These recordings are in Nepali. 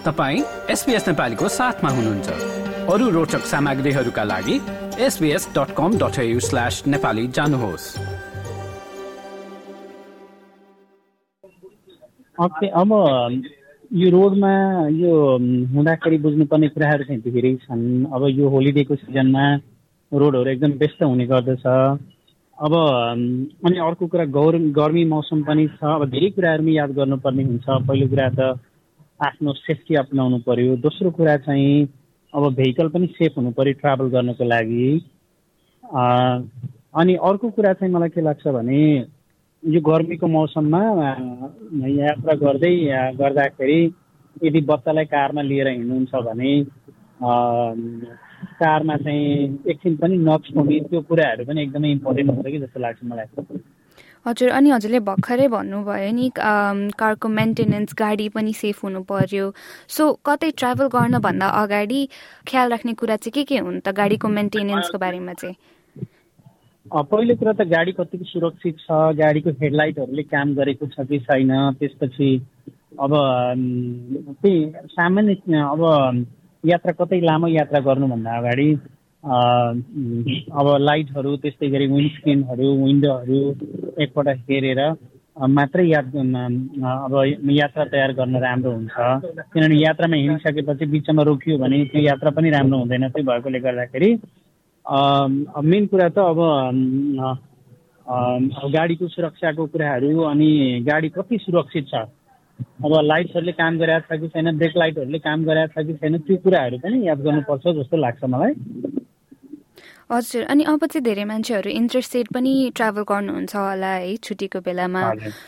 तपाईँ एसपिएस नेपालीको साथमा हुनुहुन्छ। अरू रोचक सामग्रीहरूका लागि SBS dot com dot slash Nepali जानुहोस्। अब यो रोडमा यो हुँदाखेरि बुझ्नुपर्ने कुराहरू चाहिँ धेरै छन्। अब यो होलिडेको सिजनमा रोडहरू एकदम व्यस्त हुने गर्दछ। अब अनि अर्को कुरा गौर गर्मी मौसम पनि छ। अब धेरै कुराहरूमा याद गर्नुपर्ने हुन्छ। पहिलो कुरा त आफ्नो सेफ्टी अप्नाउनु पर्यो। दोस्रो कुरा चाहिँ अब भेहिकल पनि सेफ हुनु पऱ्यो ट्राभल गर्नको लागि। अनि अर्को कुरा चाहिँ मलाई के लाग्छ भने यो गर्मीको मौसममा यात्रा गर्दै गर्दाखेरि यदि बच्चालाई कारमा लिएर हिँड्नुहुन्छ भने कारमा चाहिँ एकछिन पनि नछोड्ने त्यो कुराहरू पनि एकदमै इम्पोर्टेन्ट हुन्छ कि जस्तो लाग्छ मलाई। हजुर अनि हजुरले भर्खरै भन्नुभयो नि कारको मेन्टेनेन्स गाडी पनि सेफ हुनु पर्यो। सो कतै ट्राभल गर्नभन्दा अगाडि ख्याल राख्ने कुरा चाहिँ के के हुन् त गाडीको मेन्टेनेन्सको बारेमा चाहिँ? पहिलो कुरा त गाडी कतिको सुरक्षित छ गाडीको हेडलाइटहरूले काम गरेको छ कि छैन त्यसपछि अब त्यही सामान्य अब यात्रा कतै लामो यात्रा गर्नुभन्दा अगाडि अब लाइटहरू त्यस्तै गरी विन्डस्क्रिनहरू विन्डोहरू एकपल्ट हेरेर मात्रै याद अब यात्रा तयार गर्न राम्रो हुन्छ। किनभने यात्रामा हिँडिसकेपछि बिचमा रोकियो भने त्यो यात्रा पनि राम्रो हुँदैन। त्यही भएकोले गर्दाखेरि मेन कुरा त अब गाडीको सुरक्षाको कुराहरू अनि गाडी कति सुरक्षित छ। अब लाइट्सहरूले काम गरेको छ कि छैन ब्रेक लाइटहरूले काम गरेको छ कि छैन त्यो कुराहरू पनि याद गर्नुपर्छ जस्तो लाग्छ मलाई। हजुर अनि अब चाहिँ धेरै मान्छेहरू इन्ट्रेस्टेड पनि ट्राभल गर्नुहुन्छ होला है छुट्टीको बेलामा।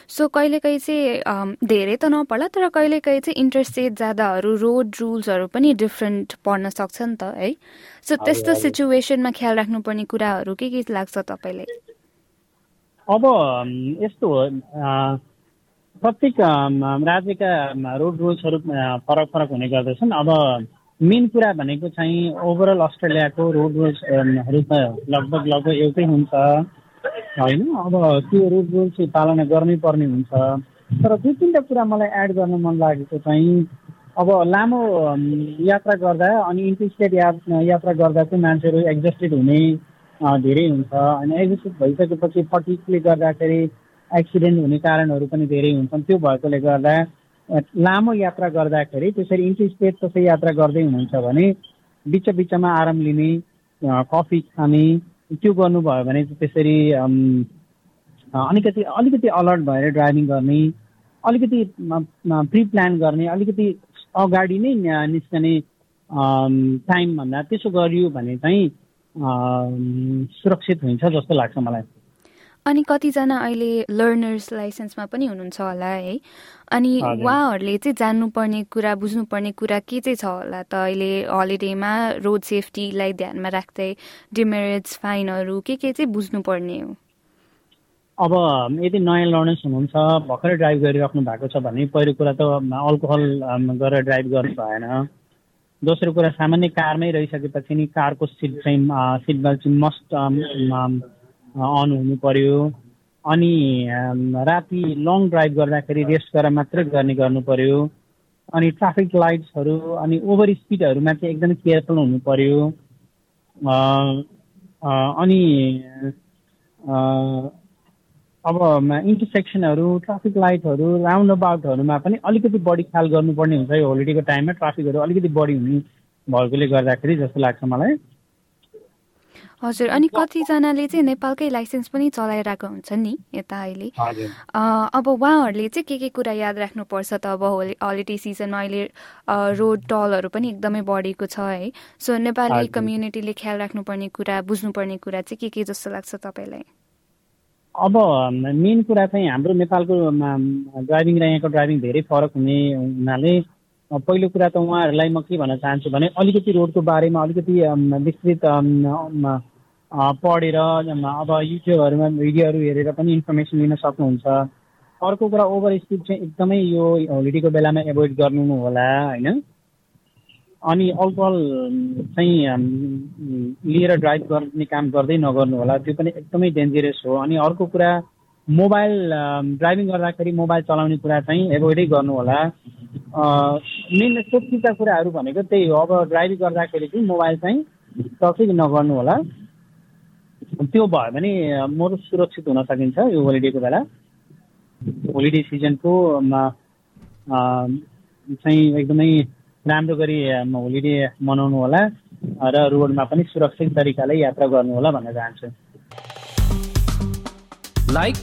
सो कहिलेकाहीँ चाहिँ धेरै त नपर्ला तर कहिलेकाहीँ चाहिँ इन्ट्रेस्टेड जाँदाहरू रोड रुल्सहरू पनि डिफ्रेन्ट पर्न सक्छ नि त है? सो त्यस्तो सिचुएसनमा ख्याल राख्नुपर्ने कुराहरू के के लाग्छ तपाईँलाई? अब यस्तो हो प्रत्येक राज्यका रोड रुल्सहरू फरक फरक हुने गर्दछन्। अब मेन कुरा भनेको चाहिँ ओभरअल अस्ट्रेलियाको रोड रुल्सहरू त लगभग लगभग एउटै हुन्छ। होइन? अब त्यो रोड रुल्स पालना गर्नै पर्ने हुन्छ। तर दुई तिनवटा कुरा मलाई एड गर्न मन लागेको चाहिँ अब लामो यात्रा गर्दा अनि इन्टरस्टेट या यात्रा गर्दा चाहिँ मान्छेहरू एक्जस्टेड हुने धेरै हुन्छ। अनि एक्जस्टेड भइसकेपछि फटिकले गर्दाखेरि एक्सिडेन्ट हुने कारणहरू पनि धेरै हुन्छन्। त्यो भएकोले गर्दा लामो यात्रा गर्दाखेरि त्यसरी इन्टी स्टेट त्यसै यात्रा गर्दै हुनुहुन्छ भने बिच बिचमा आराम लिने कफी खाने त्यो गर्नुभयो भने त्यसरी अलिकति अलिकति अलर्ट भएर ड्राइभिङ गर्ने अलिकति प्रि प्लान गर्ने अलिकति अगाडि नै निस्कने टाइमभन्दा त्यसो गरियो भने चाहिँ सुरक्षित हुन्छ जस्तो लाग्छ मलाई। अनि कतिजना अहिले लर्नर्स लाइसेन्समा पनि हुनुहुन्छ होला है। अनि उहाँहरूले चाहिँ जान्नुपर्ने कुरा बुझ्नुपर्ने कुरा के चाहिँ छ होला त? अहिले हलिडेमा रोड सेफ्टीलाई ध्यानमा राख्दै डिमेरिट्स फाइनहरू के के चाहिँ बुझ्नुपर्ने हो? अब यदि नयाँ लर्नर्स हुनुहुन्छ भर्खरै ड्राइभ गरिराख्नु भएको छ भने पहिलो कुरा त अल्कोहल गरेर ड्राइभ गर्नु भएन। दोस्रो कुरा सामान्य कारमै रहिसकेपछि नि कारको सिट चाहिँ सिट बेल्ट चाहिँ मस्ट अन हुनु पर्यो। अनि राति लङ ड्राइभ गर्दाखेरि रेस्ट गरेर मात्रै गर्ने गर्नु पर्यो। अनि ट्राफिक लाइट्सहरू अनि ओभर स्पिडहरूमा चाहिँ एकदमै केयरफुल हुनु पर्यो। अनि अब इन्टरसेक्सनहरू ट्राफिक लाइटहरू राउन्ड अबाउटहरूमा पनि अलिकति बढी ख्याल गर्नुपर्ने हुन्छ यो होलिडेको टाइममा ट्राफिकहरू अलिकति बढी हुने भएकोले गर्दाखेरि जस्तो लाग्छ मलाई। हजुर अनि कतिजनाले चाहिँ नेपालकै लाइसेन्स पनि चलाइरहेको हुन्छ नि यता अहिले। अब उहाँहरूले चाहिँ के के कुरा याद राख्नुपर्छ त अब होली हलिडे सिजनमा अहिले रोड टलहरू पनि एकदमै बढेको छ है। सो नेपाली कम्युनिटीले ख्याल राख्नुपर्ने कुरा बुझ्नुपर्ने कुरा चाहिँ के के जस्तो लाग्छ तपाईँलाई? अब मेन कुरा चाहिँ हाम्रो नेपालको ड्राइभिङ र यहाँको ड्राइभिङ धेरै फरक हुने हुनाले पहिलो कुरा त उहाँहरूलाई म के भन्न चाहन्छु भने अलिकति रोडको बारेमा अलिकति विस्तृत पढेर अब युट्युबहरूमा भिडियोहरू हेरेर पनि इन्फर्मेसन लिन सक्नुहुन्छ। अर्को कुरा ओभर स्पिड चाहिँ एकदमै यो होलिडेको बेलामा एभोइड गर्नु होला होइन? अनि अल्कोहल चाहिँ लिएर ड्राइभ गर्ने काम गर्दै नगर्नु होला त्यो पनि एकदमै डेन्जरस हो। अनि अर्को कुरा मोबाइल ड्राइभिङ गर्दाखेरि मोबाइल चलाउने कुरा चाहिँ एभोइडै गर्नु होला। मेन सेफ्टीका कुराहरू भनेको त्यही हो। अब ड्राइभिङ गर्दाखेरि चाहिँ मोबाइल चाहिँ टचै नगर्नु होला। त्यो भयो भने म सुरक्षित हुन सकिन्छ यो होलिडेको बेला। होलिडे सिजनको चाहिँ एकदमै राम्रो गरी होलिडे मनाउनु होला र रोडमा पनि सुरक्षित तरिकाले यात्रा गर्नु होला भन्न चाहन्छु। लाइक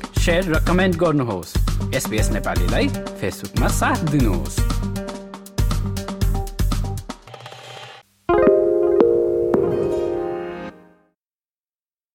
र कमेन्ट गर्नुहोस्। एसपिएस नेपालीलाई फेसबुकमा साथ दिनुहोस्।